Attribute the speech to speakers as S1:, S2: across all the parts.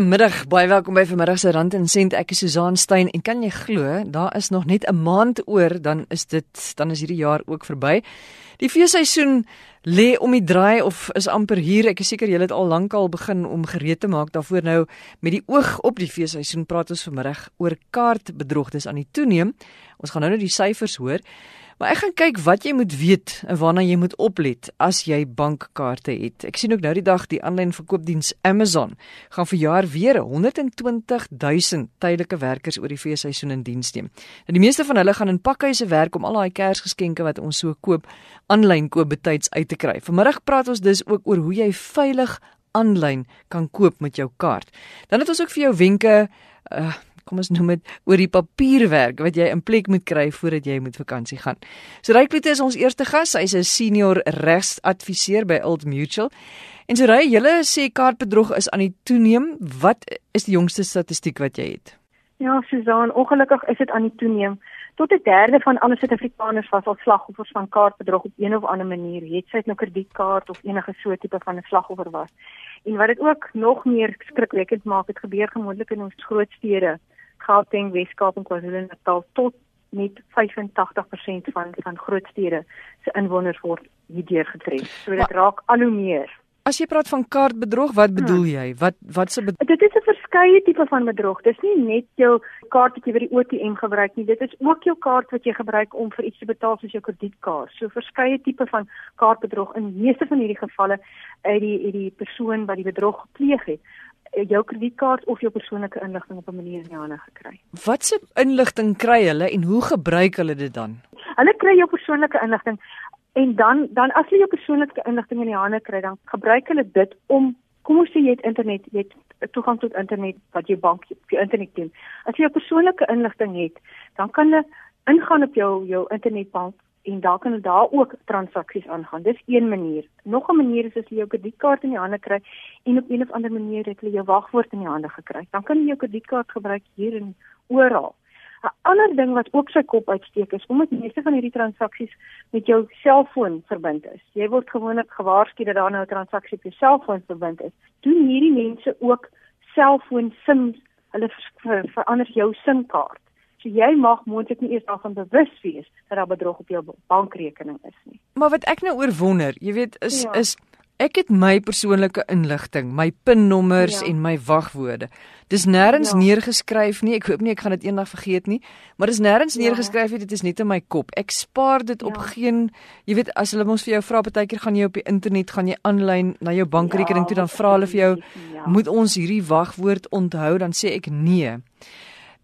S1: Goeiemiddag, baie welkom by vanmiddag se Rand en Sent. Ek is Susan Stein en kan jy glo, daar is nog net 'n maand oor dan is dit dan is hierdie jaar ook verby. Die feesseisoen lê om die draai of is amper hier. Ek is seker julle het al lankal begin om gereed te maak daarvoor nou met die oog op die feesseisoen praat ons vanmiddag oor kaartbedrog. Dis aan die toeneem. Ons gaan nou net die syfers hoor. Maar ek gaan kyk wat jy moet weet en waarna jy moet oplet as jy bankkaarte het. Ek sien ook nou die dag die aanlyn verkoopdiens Amazon gaan vir jaar weer 120 000 tydelike werkers oor die feesseisoen in diens neem. Nou die meeste van hulle gaan in pakhuise werk om al daai Kersgeskenke wat ons so koop aanlyn koop betyds uit te kry. Vanmiddag praat ons dus ook oor hoe jy veilig aanlyn kan koop met jou kaart. Dan het ons ook vir jou wenke uh kom ons noem dit oor die papierwerk wat jy in plek moet kry voordat jy moet vakansie gaan. So Ray Kloete is ons eerste gas. Hy's 'n senior regsadviseur by Old Mutual. En so Ray, julle sê kaartbedrog is aan die toeneem. Wat is die jongste statistiek wat jy het?
S2: Ja, Susan, ongelukkig is dit aan die toeneem. Tot 'n derde van alle Suid-Afrikaners was al slagoffers van kaartbedrog op een of ander manier, het sy nou kredietkaart of enige so tipe van 'n slagoffer was. En wat dit ook nog meer skrikwekkend maak, het gebeur gemoedelik in ons groot stede. Gauteng, Weskaap en KwaZulu-Natal tot met 85% van van groot stede se inwoners word hierdeur getref. So dit raak al hoe meer.
S1: As jy praat van kaartbedrog, wat bedoel hmm. jy? Wat wat se
S2: Dit is 'n verskeie tipe van bedrog. Dis nie net jou kaart wat jy by die ATM gebruik nie. Dit is ook jou kaart wat jy gebruik om vir iets te betaal soos jou kredietkaart. So verskeie tipe van kaartbedrog. In meeste van hierdie gevalle uit die uit die persoon wat die bedrog gepleeg het, jou kredietkaart of jou persoonlike inligting op 'n manier in die hande gekry.
S1: Wat se inligting kry hulle en hoe gebruik hulle dit dan?
S2: Hulle kry jou persoonlike inligting en dan dan as hulle jou persoonlike inligting in die hande kry, dan gebruik hulle dit om kom ons sê jy het internet, jy het toegang tot internet wat jy bank op jou internet doen. As jy jou persoonlike inligting het, dan kan hulle ingaan op jou jou internetbank en daar kan daar ook transaksies aangaan. Dis een manier. Nog 'n manier is as jy jou kredietkaart in die hande kry en op een of ander manier het hulle jou wagwoord in die hande gekry. Dan kan jy jou kredietkaart gebruik hier en oral. 'n Ander ding wat ook sy kop uitsteek is omdat meeste van hierdie transaksies met jou selfoon verbind is. Jy word gewoonlik gewaarsku dat daar nou 'n transaksie op jou selfoon verbind is. Doen hierdie mense ook selfoon SIM hulle verander jou SIM-kaart. So jy mag moontlik nie eers daarvan bewus wees dat daar bedrog op jou bankrekening is nie.
S1: Maar wat ek nou oor wonder, jy weet, is ja. is ek het my persoonlike inligting, my PIN-nommers ja. en my wagwoorde. Dis nêrens ja. neergeskryf nie. Ek hoop nie ek gaan dit eendag vergeet nie, maar dis nêrens ja. neergeskryf nie. Dit is net in my kop. Ek spaar dit ja. op geen jy weet as hulle ons vir jou vra partykeer gaan jy op die internet, gaan jy aanlyn na jou bankrekening ja, toe dan vra hulle vir jou ja. moet ons hierdie wagwoord onthou dan sê ek nee.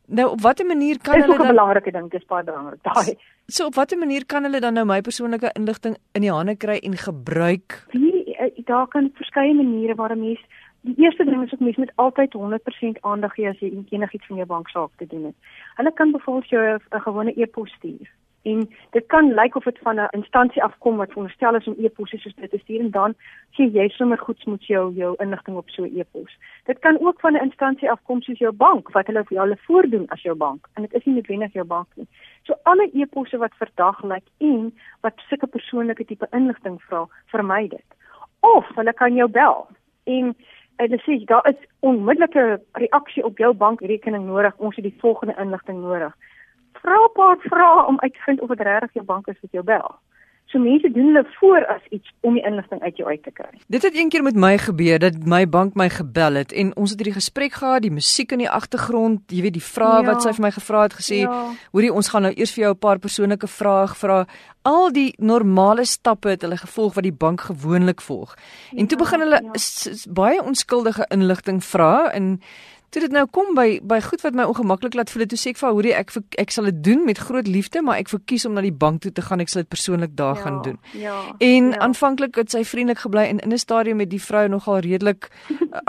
S1: Nou op watter manier kan hulle
S2: dan 'n belangrike ding, dis baie belangrik. Daai.
S1: So op watter manier kan hulle dan nou my persoonlike inligting in die hande kry en gebruik?
S2: Hier eh, daar kan verskeie maniere waar 'n mens die eerste ding is ook mens moet altyd 100% aandag gee as jy enigiets van jou banksaak te doen het. Hulle kan byvoorbeeld jou 'n gewone e-pos stuur en dit kan lyk of dit van 'n instansie afkom wat veronderstel is om e-posse soos dit te stuur en dan sê jy sommer goed moet jou jou inligting op so 'n e-pos. Dit kan ook van 'n instansie afkom soos jou bank wat hulle vir jou hulle voordoen as jou bank en dit is nie noodwendig jou bank nie. So alle e-posse wat verdag lyk en wat sulke persoonlike tipe inligting vra, vermy dit. Of hulle kan jou bel en hulle sê daar is onmiddellike reaksie op jou bankrekening nodig. Ons het die volgende inligting nodig vra 'n paar vrae om uit te vind of dit regtig jou bank is wat jou bel. So mense doen hulle voor as iets om die inligting uit jou uit te kry.
S1: Dit het eendag met my gebeur dat my bank my gebel het en ons het hierdie gesprek gehad, die musiek in die agtergrond, jy weet die vrae ja, wat sy vir my gevra het gesê, ja. hoorie ons gaan nou eers vir jou 'n paar persoonlike vrae vra. Al die normale stappe het hulle gevolg wat die bank gewoonlik volg. En ja, toe begin hulle ja. baie onskuldige inligting vra en Toe dit nou kom by by goed wat my ongemaklik laat voel, toe sê ek vir hoorie ek ek sal dit doen met groot liefde, maar ek verkies om na die bank toe te gaan. Ek sal dit persoonlik daar ja, gaan doen. Ja. En ja. aanvanklik het sy vriendelik gebly en in 'n stadium het die vrou nogal redelik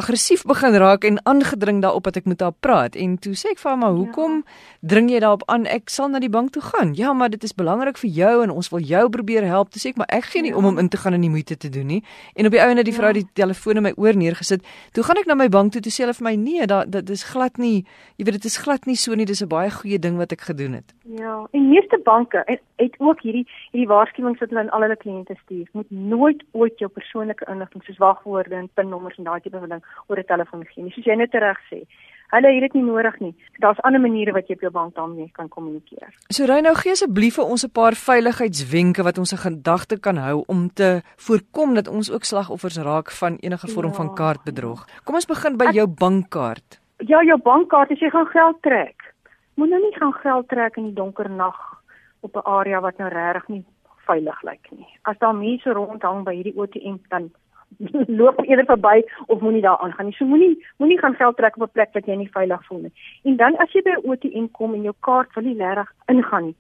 S1: aggressief begin raak en aangedring daarop dat ek moet haar praat. En toe sê ek vir haar, "Maar hoekom ja. dring jy daarop aan? Ek sal na die bank toe gaan." "Ja, maar dit is belangrik vir jou en ons wil jou probeer help." Toe sê ek, "Maar ek gee nie ja. om om in te gaan en die moeite te doen nie." En op die ou en die vrou ja. die telefoon in my oor neergesit. Toe gaan ek na my bank toe toe sê hulle vir my, "Nee, daar dit is glad nie, jy weet dit is glad nie so nie, dis 'n baie goeie ding wat ek gedoen het.
S2: Ja, en meeste banke het, het ook hierdie hierdie waarskuwings wat hulle aan al hulle kliënte stuur. Moet nooit ooit jou persoonlike inligting soos wagwoorde en pinnommers en daai tipe van ding oor 'n telefoon gee nie. Soos jy net reg sê. Hulle het dit nie nodig nie. Daar's ander maniere wat jy op jou bank daarmee kan kommunikeer.
S1: So ry nou gee asseblief vir ons 'n paar veiligheidswenke wat ons 'n gedagte kan hou om te voorkom dat ons ook slagoffers raak van enige vorm ja. van kaartbedrog. Kom ons begin by Ek, jou bankkaart.
S2: Ja, jou bankkaart as jy gaan geld trek. Moet nou nie gaan geld trek in die donker nag op 'n area wat nou regtig nie veilig lyk nie. As daar mense rondhang by hierdie ATM dan loop eerder verby of moenie daar aangaan nie. So moenie moenie gaan geld trek op 'n plek wat jy nie veilig voel nie. En dan as jy by 'n ATM kom en jou kaart wil nie regtig ingaan nie,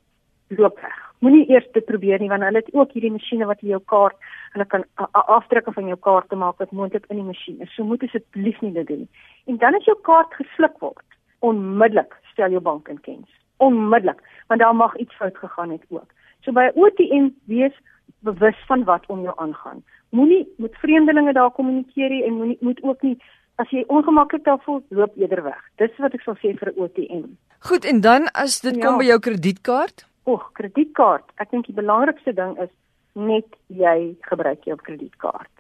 S2: loop weg. Moenie eers dit probeer nie want hulle het ook hierdie masjiene wat jou kaart, hulle kan afdrukke van jou kaart te maak wat moontlik in die masjien is. So moet asseblief nie dit doen nie. En dan as jou kaart gesluk word, onmiddellik stel jou bank in kens. Onmiddellik, want daar mag iets fout gegaan het ook. So by 'n ATM wees bewus van wat om jou aangaan moenie met vreemdelinge daar kommunikeer nie en moenie moet ook nie as jy ongemaklik daar voel, loop eerder weg. Dis wat ek sal sê vir 'n OTM.
S1: Goed, en dan as dit ja. kom by jou kredietkaart?
S2: Oeg, kredietkaart. Ek dink die belangrikste ding is net jy gebruik jou kredietkaart.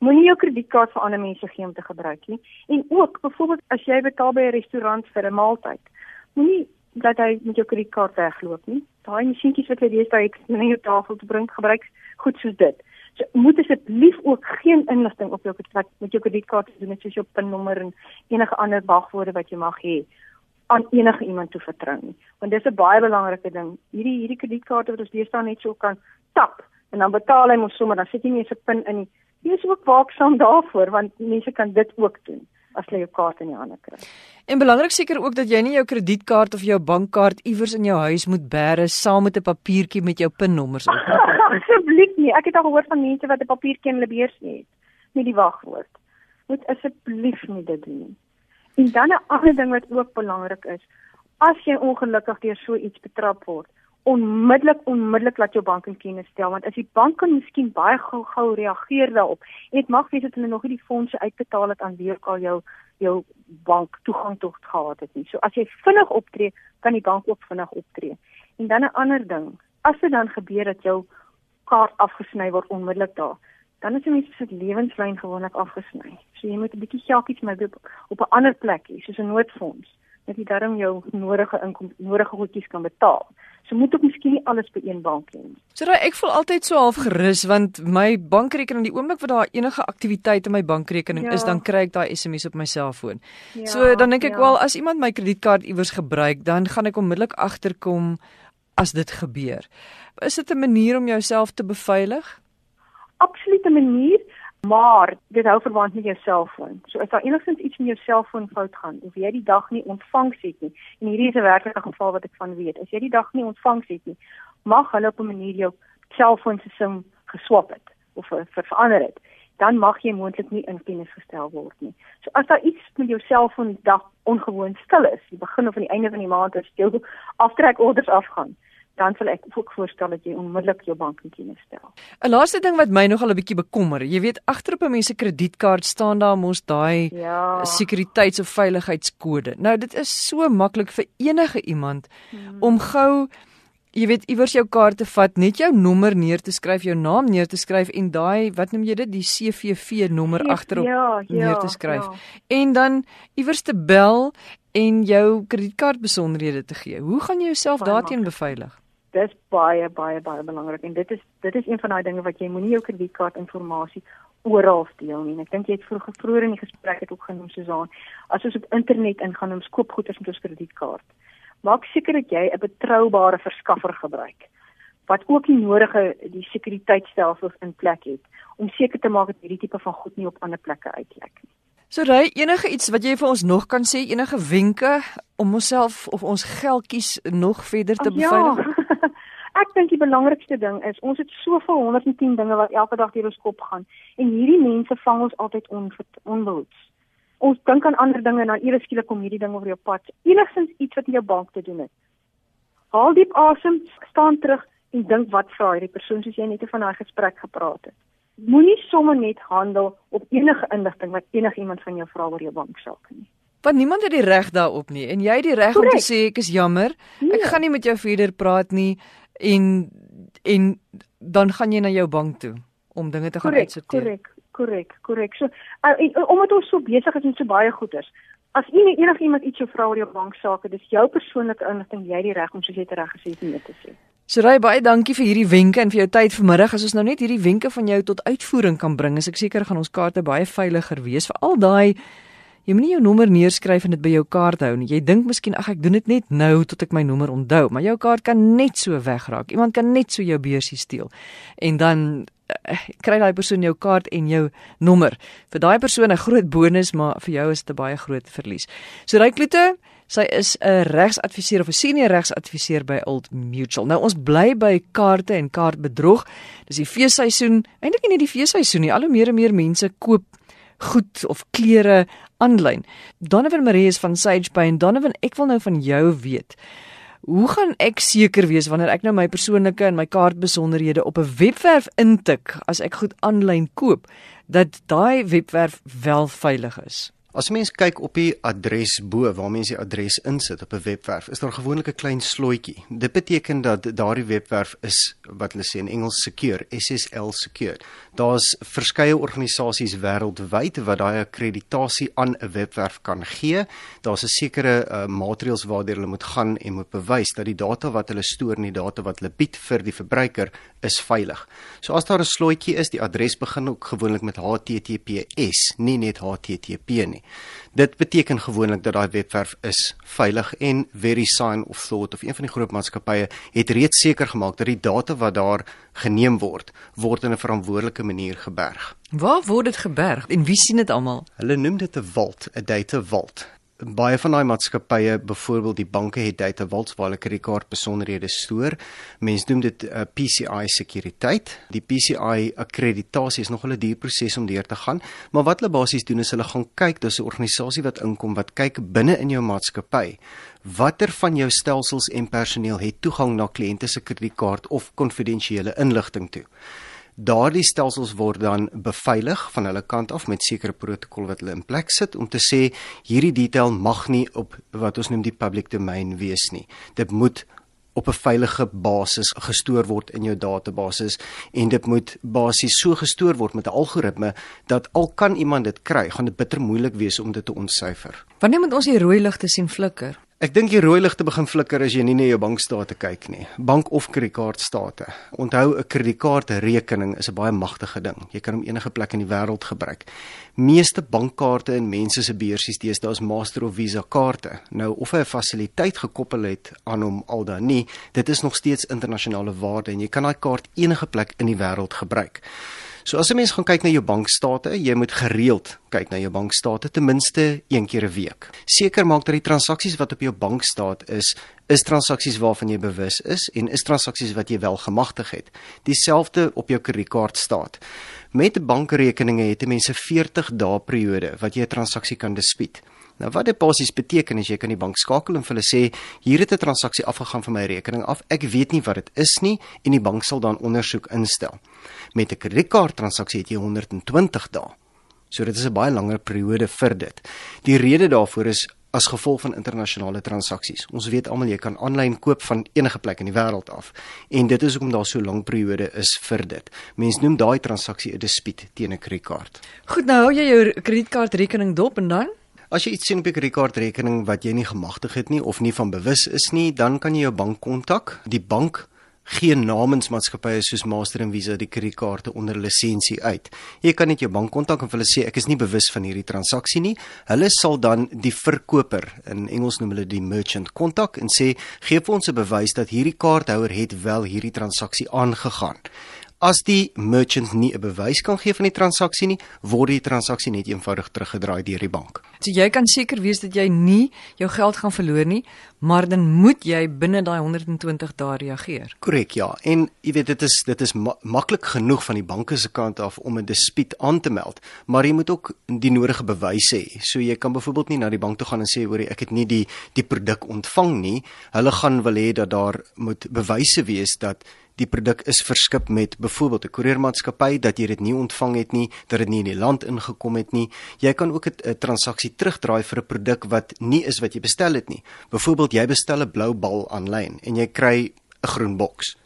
S2: Moenie jou kredietkaart vir ander mense gee om te gebruik nie. En ook, byvoorbeeld as jy betaal by 'n restaurant vir 'n maaltyd, moenie dat jy met jou kredietkaart wegloop nie. Daai masjienkies wat jy deesdae het om jou tafel te bring, gebruik goed soos dit. So, moet asseblief ook geen inligting op jou wat met jou kredietkaart doen het soos jou pinnommer en enige ander wagwoorde wat jy mag hê aan enige iemand toe vertrou nie. Want dis 'n baie belangrike ding. Hierdie hierdie kredietkaarte wat ons deesdae net so kan tap en dan betaal hy mos sommer dan sit jy nie eens 'n pin in nie. Jy is ook waaksaam daarvoor want mense kan dit ook doen as jy jou kaart in die hande kry.
S1: En belangrik seker ook dat jy nie jou kredietkaart of jou bankkaart iewers in jou huis moet bære saam met 'n papiertjie met jou pinnommers op.
S2: Asseblief nie. Ek het al gehoor van mense wat 'n papiertjie in hulle beurs het met die wagwoord. Moet asseblief nie dit doen nie. En dan 'n ander ding wat ook belangrik is, as jy ongelukkig deur so iets betrap word, onmiddellik onmiddellik laat jou bank in kennis stel want as die bank kan miskien baie gou gou reageer daarop en dit mag wees dat hulle nog nie die fondse uitbetaal het aan wie ook al jou jou bank toegang tot gehad het nie. So as jy vinnig optree, kan die bank ook vinnig optree. En dan 'n ander ding, as dit dan gebeur dat jou kaart afgesny word onmiddellik daar, dan is 'n mens se lewenslyn gewoonlik afgesny. So jy moet 'n bietjie geldjies maar op 'n ander plek hê, soos 'n noodfonds, dat jy darm jou nodige inkomste, nodige goedjies kan betaal. So moet ek miskien nie alles by een bank hê nie.
S1: So raai ek voel altyd so half gerus want my bankrekening die oomblik wat daar enige aktiwiteit in my bankrekening ja. is, dan kry ek daai SMS op my selfoon. Ja, so dan dink ek ja. wel as iemand my kredietkaart iewers gebruik, dan gaan ek onmiddellik agterkom as dit gebeur. Is dit 'n manier om jouself te beveilig?
S2: Absoluut 'n manier. Maar dit hou verband met jou selfoon. So as daar enigstens iets met jou selfoon fout gaan of jy die dag nie ontvangs het nie. En hierdie is 'n werklike geval wat ek van weet. As jy die dag nie ontvangs het nie, mag hulle op 'n manier jou selfoon se sim geswap het of ver, ver verander het. Dan mag jy moontlik nie in kennis gestel word nie. So as daar iets met jou selfoon dag ongewoon stil is, die begin of aan die einde van die maand as jou aftrekorders afgaan, dan sal ek ook voorstel dat jy onmiddellik jou bank in kennis stel.
S1: 'n Laaste ding wat my nogal 'n bietjie bekommer, jy weet agter op 'n mens se kredietkaart staan daar mos daai ja. sekuriteits- of veiligheidskode. Nou dit is so maklik vir enige iemand hmm. om gou jy weet iewers jou kaart te vat, net jou nommer neer te skryf, jou naam neer te skryf en daai wat noem jy dit, die CVV nommer agterop ja, ja, neer te skryf. Ja. En dan iewers te bel en jou kredietkaart besonderhede te gee. Hoe gaan jy jouself daarteen beveilig?
S2: Dis baie baie baie belangrik en dit is dit is een van daai dinge wat jy moenie jou kredietkaart inligting oral deel nie. Ek dink jy het vroeg vroeër in die gesprek het ook genoem Susan, as ons op internet ingaan om skoopgoeders met ons kredietkaart. Maak seker dat jy 'n betroubare verskaffer gebruik wat ook die nodige die sekuriteitstelsels in plek het om seker te maak dat hierdie tipe van goed nie op ander plekke uitlek nie.
S1: So ry enige iets wat jy vir ons nog kan sê, enige wenke om onsself of ons geldjies nog verder te beveilig?
S2: Ja. Ek dink die belangrikste ding is ons het soveel 110 dinge wat elke dag deur ons kop gaan en hierdie mense vang ons altyd on, onbehoeds. Ons dink aan ander dinge en dan eers skielik kom hierdie ding oor jou pad. Enigstens iets wat met jou bank te doen het. Haal diep asem, staan terug en dink wat vra hierdie persoon soos jy net van daai gesprek gepraat het. Moenie sommer net handel op enige inligting wat enigiemand van jou vra oor jou banksaak nie.
S1: Want niemand het die reg daarop nie en jy het die reg om te sê ek is jammer. Nee. Ek gaan nie met jou verder praat nie en en dan gaan jy na jou bank toe om dinge te gaan uitsorteer.
S2: Korrek, korrek, korrek. So uh, omdat ons so besig is met so baie goeders. As enige enigiemand iets jou vra oor jou banksaake, dis jou persoonlike inligting, jy het die reg om soos jy dit reg gesê het dit te sê.
S1: Sorry baie dankie vir hierdie wenke en vir jou tyd vanmiddag. As ons nou net hierdie wenke van jou tot uitvoering kan bring, is ek seker gaan ons kaarte baie veiliger wees vir al daai Jy moenie jou nommer neerskryf en dit by jou kaart hou nie. Jy dink miskien ag ek doen dit net nou tot ek my nommer onthou, maar jou kaart kan net so wegraak. Iemand kan net so jou beursie steel. En dan uh, kry daai persoon jou kaart en jou nommer. Vir daai persoon 'n groot bonus, maar vir jou is dit 'n baie groot verlies. So ry Kloete, sy is 'n regsadviseur of 'n senior regsadviseur by Old Mutual. Nou ons bly by kaarte en kaartbedrog. Dis die feesseisoen. Eintlik nie die feesseisoen nie. Al hoe meer en meer mense koop goed of klere aanlyn. Donovan Marie is van SagePay en Donovan, ek wil nou van jou weet. Hoe gaan ek seker wees wanneer ek nou my persoonlike en my kaartbesonderhede op 'n webwerf intik as ek goed aanlyn koop dat daai webwerf wel veilig is?
S3: As mens kyk op die adres bo waar mense die adres insit op 'n webwerf, is daar gewoonlik 'n klein slotjie. Dit beteken dat daardie webwerf is wat hulle sê in Engels secure, SSL secure. Daar's verskeie organisasies wêreldwyd wat daai akkreditasie aan 'n webwerf kan gee. Daar's 'n sekere uh, maatreëls waardeur hulle moet gaan en moet bewys dat die data wat hulle stoor en die data wat hulle bied vir die verbruiker is veilig. So as daar 'n slotjie is, die adres begin ook gewoonlik met HTTPS, nie net HTTP nie. Dit beteken gewoonlik dat daai webwerf is veilig en VeriSign of Thought of een van die groot maatskappye het reeds seker gemaak dat die data wat daar geneem word, word in 'n verantwoordelike manier geberg.
S1: Waar word dit geberg en wie sien dit almal?
S3: Hulle noem dit 'n vault, 'n data vault baie van daai maatskappye, byvoorbeeld die banke het data vaults waar hulle kredietkaart besonderhede stoor. Mense noem dit 'n uh, PCI sekuriteit. Die PCI akkreditasie is nog 'n duur proses om deur te gaan, maar wat hulle basies doen is hulle gaan kyk, dis 'n organisasie wat inkom wat kyk binne in jou maatskappy. Watter van jou stelsels en personeel het toegang na kliënte se kredietkaart of konfidensiële inligting toe? Daardie stelsels word dan beveilig van hulle kant af met sekere protokol wat hulle in plek sit om te sê hierdie detail mag nie op wat ons noem die public domain wees nie. Dit moet op 'n veilige basis gestoor word in jou database en dit moet basies so gestoor word met 'n algoritme dat al kan iemand dit kry, gaan dit bitter moeilik wees om dit te ontsyfer.
S1: Wanneer moet ons die rooi ligte sien flikker?
S3: Ek dink die rooi ligte begin flikker as jy nie na jou bankstate kyk nie. Bank of kredietkaartstate. Onthou 'n kredietkaartrekening is 'n baie magtige ding. Jy kan hom enige plek in die wêreld gebruik. Meeste bankkaarte in mense se beursies deesdae is Master of Visa kaarte. Nou of hy 'n fasiliteit gekoppel het aan hom al dan nie, dit is nog steeds internasionale waarde en jy kan daai kaart enige plek in die wêreld gebruik. So as 'n mens gaan kyk na jou bankstate, jy moet gereeld kyk na jou bankstate ten minste een keer 'n week. Seker maak dat die transaksies wat op jou bankstaat is, is transaksies waarvan jy bewus is en is transaksies wat jy wel gemagtig het. Dieselfde op jou kredietkaartstaat. Met bankrekeninge het mense 40 dae periode wat jy 'n transaksie kan dispuut. Nou wat dit basies beteken is jy kan die bank skakel en vir hulle sê hier het 'n transaksie afgegaan van my rekening af. Ek weet nie wat dit is nie en die bank sal dan ondersoek instel. Met 'n kredietkaart transaksie het jy 120 dae. So dit is 'n baie langer periode vir dit. Die rede daarvoor is as gevolg van internasionale transaksies. Ons weet almal jy kan aanlyn koop van enige plek in die wêreld af en dit is hoekom daar so lank periode is vir dit. Mense noem daai transaksie 'n dispuut teen 'n kredietkaart.
S1: Goed, nou hou jy jou kredietkaartrekening dop en dan
S3: As jy iets sien op jou kredietkaartrekening wat jy nie gemagtig het nie of nie van bewus is nie, dan kan jy jou bank kontak. Die bank gee namens maatskappye soos Master en Visa die kredietkaarte onder lisensie uit. Jy kan net jou bank kontak en hulle sê ek is nie bewus van hierdie transaksie nie. Hulle sal dan die verkoper, in Engels noem hulle die merchant, kontak en sê gee vir ons 'n bewys dat hierdie kaarthouer het wel hierdie transaksie aangegaan. As die merchant nie 'n bewys kan gee van die transaksie nie, word die transaksie net eenvoudig teruggedraai deur die bank.
S1: So jy kan seker wees dat jy nie jou geld gaan verloor nie, maar dan moet jy binne daai 120 dae reageer.
S3: Korrek, ja. En jy weet dit is dit is ma maklik genoeg van die banke se kant af om 'n dispuut aan te meld, maar jy moet ook die nodige bewyse hê. So jy kan byvoorbeeld nie na die bank toe gaan en sê hoor ek het nie die die produk ontvang nie. Hulle gaan wil hê dat daar moet bewyse wees dat die produk is verskip met byvoorbeeld 'n koeriermaatskappy dat jy dit nie ontvang het nie, dat dit nie in die land ingekom het nie. Jy kan ook 'n transaksie terugdraai vir 'n produk wat nie is wat jy bestel het nie. Byvoorbeeld jy bestel 'n blou bal aanlyn en jy kry 'n groen boks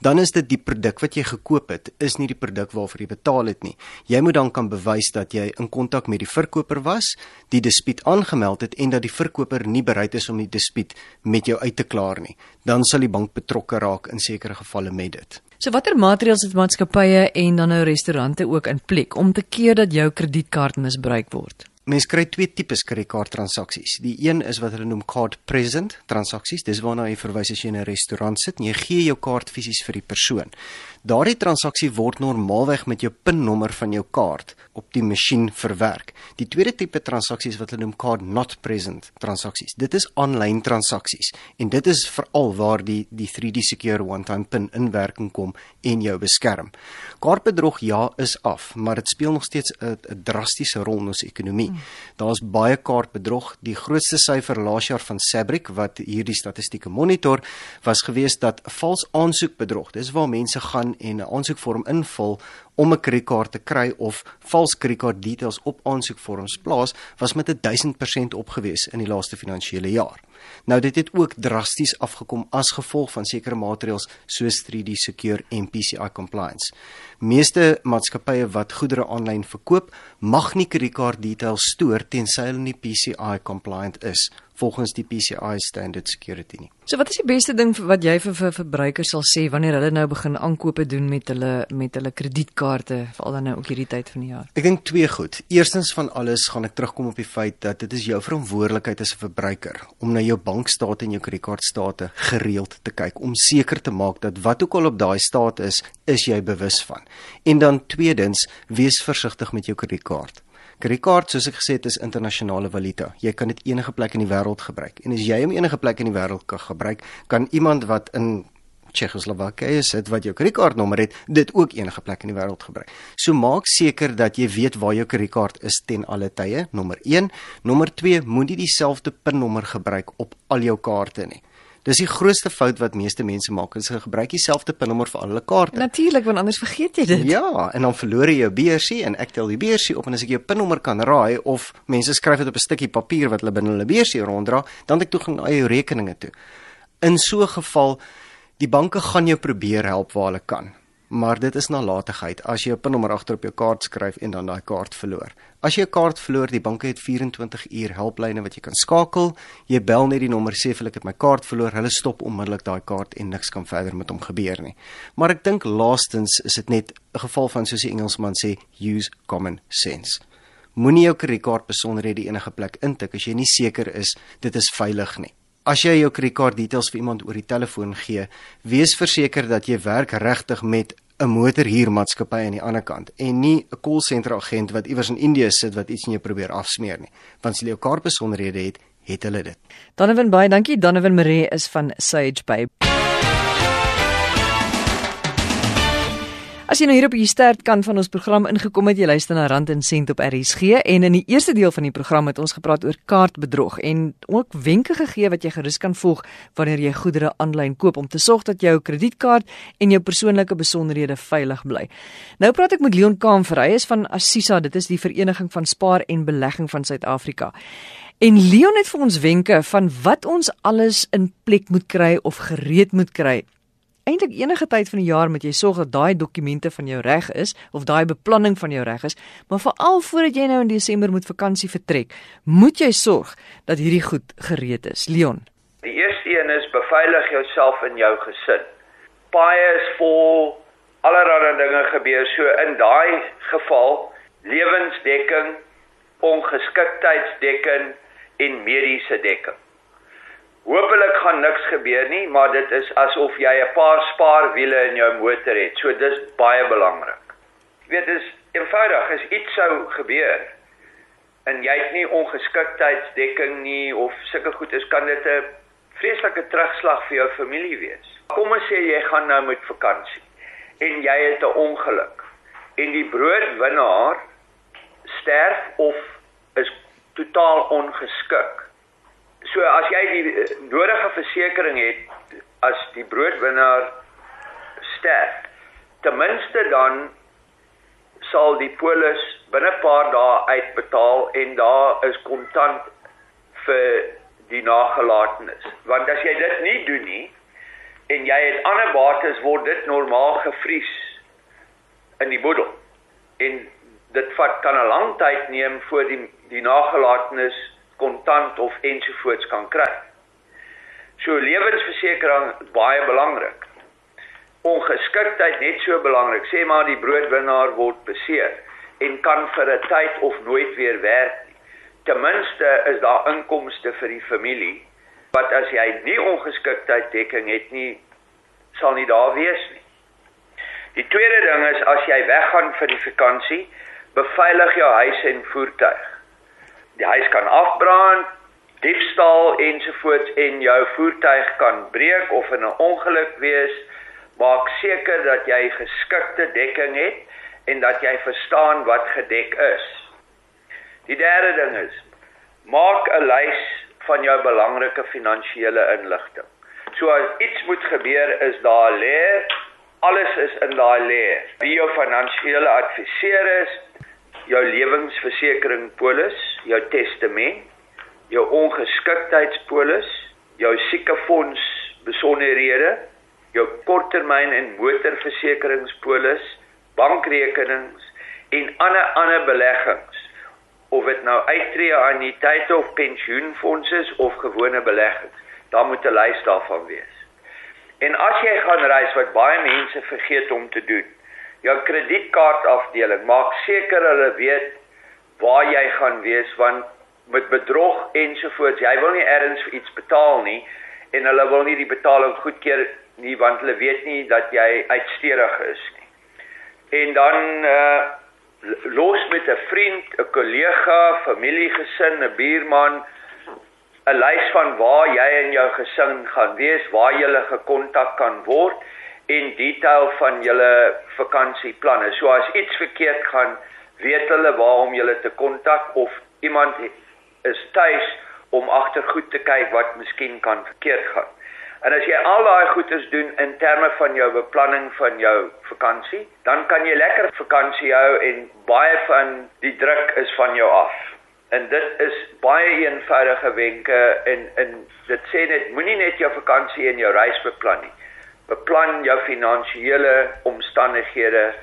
S3: dan is dit die produk wat jy gekoop het, is nie die produk waarvoor jy betaal het nie. Jy moet dan kan bewys dat jy in kontak met die verkoper was, die dispuut aangemeld het en dat die verkoper nie bereid is om die dispuut met jou uit te klaar nie. Dan sal die bank betrokke raak in sekere gevalle met dit.
S1: So watter maatreëls het maatskappye en dan nou restaurante ook in plek om te keer dat jou kredietkaart misbruik word?
S3: Mens kry twee tipes kredietkaart transaksies. Die een is wat hulle noem card present transaksies. Dis waarna jy verwys as jy in 'n restaurant sit en jy gee jou kaart fisies vir die persoon. Daardie transaksie word normaalweg met jou PIN-nommer van jou kaart op die masjien verwerk. Die tweede tipe transaksies wat hulle noem card not present transaksies. Dit is aanlyn transaksies en dit is veral waar die die 3D secure one-time PIN in werking kom en jou beskerm. Kaartbedrog ja is af, maar dit speel nog steeds 'n drastiese rol in ons ekonomie. Hmm. Daar's baie kaartbedrog. Die grootste syfer laas jaar van Sabric wat hierdie statistieke monitor was gewees dat vals aansoekbedrog. Dis waar mense gaan en 'n aansoekvorm invul om 'n kredietkaart te kry of vals kredietkaart details op aansoekvorms plaas was met 'n 1000% opgewees in die laaste finansiële jaar. Nou dit het ook drasties afgekom as gevolg van sekere maatreëls soos 3D Secure en PCI compliance. Meeste maatskappye wat goedere aanlyn verkoop, mag nie kredietkaart details stoor tensy hulle nie PCI compliant is volgens die PCI standard security nie.
S1: So wat is die beste ding wat jy vir vir verbruikers sal sê wanneer hulle nou begin aankope doen met hulle met hulle kredietkaarte veral dan nou ook hierdie tyd van die jaar?
S3: Ek dink twee goed. Eerstens van alles gaan ek terugkom op die feit dat dit is jou verantwoordelikheid as 'n verbruiker om na jou bankstate en jou kredietkaartstate gereeld te kyk om seker te maak dat wat ook al op daai staat is, is jy bewus van. En dan tweedens, wees versigtig met jou kredietkaart. Kredietkaart soos ek gesê het is internasionale valuta. Jy kan dit enige plek in die wêreld gebruik. En as jy hom enige plek in die wêreld kan gebruik, kan iemand wat in Tsjechoslowakye sit wat jou kredietkaartnommer het, dit ook enige plek in die wêreld gebruik. So maak seker dat jy weet waar jou kredietkaart is ten alle tye. Nommer 1, nommer 2, moenie dieselfde PIN-nommer gebruik op al jou kaarte nie. Dis die grootste fout wat meeste mense maak, is hulle gebruik dieselfde pinnommer vir al hulle kaarte.
S1: Natuurlik, want anders vergeet jy dit.
S3: Ja, en dan verloor jy jou BRC en ek tel die BRC op en as ek jou pinnommer kan raai of mense skryf dit op 'n stukkie papier wat hulle binne hulle BRC ronddra, dan het ek toegang na jou rekeninge toe. In so 'n geval, die banke gaan jou probeer help waar hulle kan maar dit is nalatigheid as jy 'n pinnommer agter op jou kaart skryf en dan daai kaart verloor. As jy 'n kaart verloor, die banke het 24 uur helplyne wat jy kan skakel. Jy bel net die nommer sê vir ek het my kaart verloor. Hulle stop onmiddellik daai kaart en niks kan verder met hom gebeur nie. Maar ek dink laastens is dit net 'n geval van soos die Engelsman sê use common sense. Moenie jou kredietkaart besonderhede enige plek intik as jy nie seker is dit is veilig nie. As jy jou kredietkaart details vir iemand oor die telefoon gee, wees verseker dat jy werk regtig met 'n motorhuurmaatskappy aan die ander kant en nie 'n call center agent wat iewers in Indië sit wat iets in jou probeer afsmeer nie. Want as jy jou kaart besonderhede het, het hulle dit.
S1: Donovan baie dankie. Donovan Maree is van Sage Bay. As jy nou hier op die stertkant van ons program ingekom het, jy luister na Rand en Sent op RSG en in die eerste deel van die program het ons gepraat oor kaartbedrog en ook wenke gegee wat jy gerus kan volg wanneer jy goedere aanlyn koop om te sorg dat jou kredietkaart en jou persoonlike besonderhede veilig bly. Nou praat ek met Leon Kaam, hy is van Assisa, dit is die vereniging van spaar en belegging van Suid-Afrika. En Leon het vir ons wenke van wat ons alles in plek moet kry of gereed moet kry eintlik enige tyd van die jaar moet jy sorg dat daai dokumente van jou reg is of daai beplanning van jou reg is, maar veral voordat jy nou in Desember moet vakansie vertrek, moet jy sorg dat hierdie goed gereed is. Leon.
S4: Die eerste een is beveilig jouself en jou gesin. Baie is vol allerlei dinge gebeur so in daai geval lewensdekking, ongeskiktheidsdekking en mediese dekking. Hoopelik gaan niks gebeur nie, maar dit is asof jy 'n paar spaarwiele in jou motor het. So dis baie belangrik. Jy weet, dis eenvoudig, as iets sou gebeur en jy het nie ongeskiktheidsdekking nie of sulke goed is, kan dit 'n vreeslike terugslag vir jou familie wees. Kom ons sê jy gaan nou met vakansie en jy het 'n ongeluk en die broodwinnaar sterf of is totaal ongeskik So as jy die eh, nodige versekerings het as die broodwinner sterf, ten minste dan sal die polis binne 'n paar dae uitbetaal en daar is kontant vir die nagelatenes. Want as jy dit nie doen nie en jy het ander bates word dit normaal gevries in die boedel. En dit vat kan 'n lang tyd neem voor die die nagelatenes kontant of ensovoorts kan kry. So lewensversekering baie belangrik. Ongeskiktheid net so belangrik. Sê maar die broodwinnaar word beseer en kan vir 'n tyd of nooit weer werk nie. Ten minste is daar inkomste vir die familie wat as jy nie ongeskiktheid dekking het nie sal nie daar wees nie. Die tweede ding is as jy weggaan vir die vakansie, beveilig jou huis en voertuig. Die huis kan afbrand, diefstal ensovoorts en jou voertuig kan breek of in 'n ongeluk wees. Maak seker dat jy geskikte dekking het en dat jy verstaan wat gedek is. Die derde ding is maak 'n lys van jou belangrike finansiële inligting. So as iets moet gebeur, is daar 'n leer. Alles is in daai leer. Wie jou finansiële adviseur is, jou lewensversekering polis, jou testament, jou ongeskiktheidspolis, jou siekefonds besonderhede, jou korttermyn en motorversekeringspolis, bankrekenings en ander ander beleggings of dit nou uittreë anniteite of pensioenfondse is of gewone beleggings daar moet 'n lys daarvan wees. En as jy gaan reis wat baie mense vergeet om te doen, jou kredietkaartafdeling maak seker hulle weet waar jy gaan wees want met bedrog ensovoorts, jy wil nie ergens vir iets betaal nie en hulle wil nie die betaling goedkeur nie want hulle weet nie dat jy uitsteerig is nie. En dan uh los met 'n vriend, 'n kollega, familiegesin, 'n buurman 'n lys van waar jy en jou gesin gaan wees, waar jy gekontak kan word en detail van julle vakansieplanne. So as iets verkeerd gaan, weet hulle waar om julle te kontak of iemand is tuis om agtergoed te kyk wat miskien kan verkeerd gaan. En as jy al daai goeders doen in terme van jou beplanning van jou vakansie, dan kan jy lekker vakansie hou en baie van die druk is van jou af. En dit is baie eenvoudige wenke en en dit sê net moenie net jou vakansie en jou reis beplan nie. Beplan jou finansiële omstandighede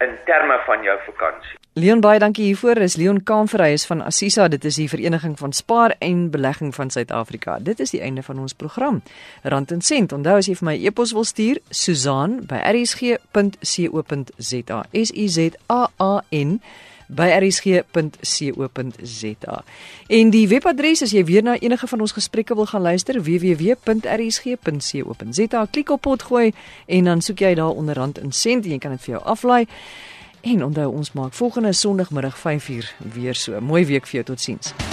S4: in terme van jou vakansie.
S1: Leon baie dankie hiervoor. Is Leon Kaamverhuis van Assisa. Dit is die vereniging van spaar en belegging van Suid-Afrika. Dit is die einde van ons program. Rand en sent. Onthou as jy vir my e-pos wil stuur, Susan@rsg.co.za. S U Z A A N by rsg.co.za. En die webadres as jy weer na enige van ons gesprekke wil gaan luister, www.rsg.co.za. Klik op potgooi en dan soek jy daar onderhand in sent en jy kan dit vir jou aflaai. En onthou ons maak volgende Sondagmiddag 5uur weer so. Mooi week vir jou. Totsiens.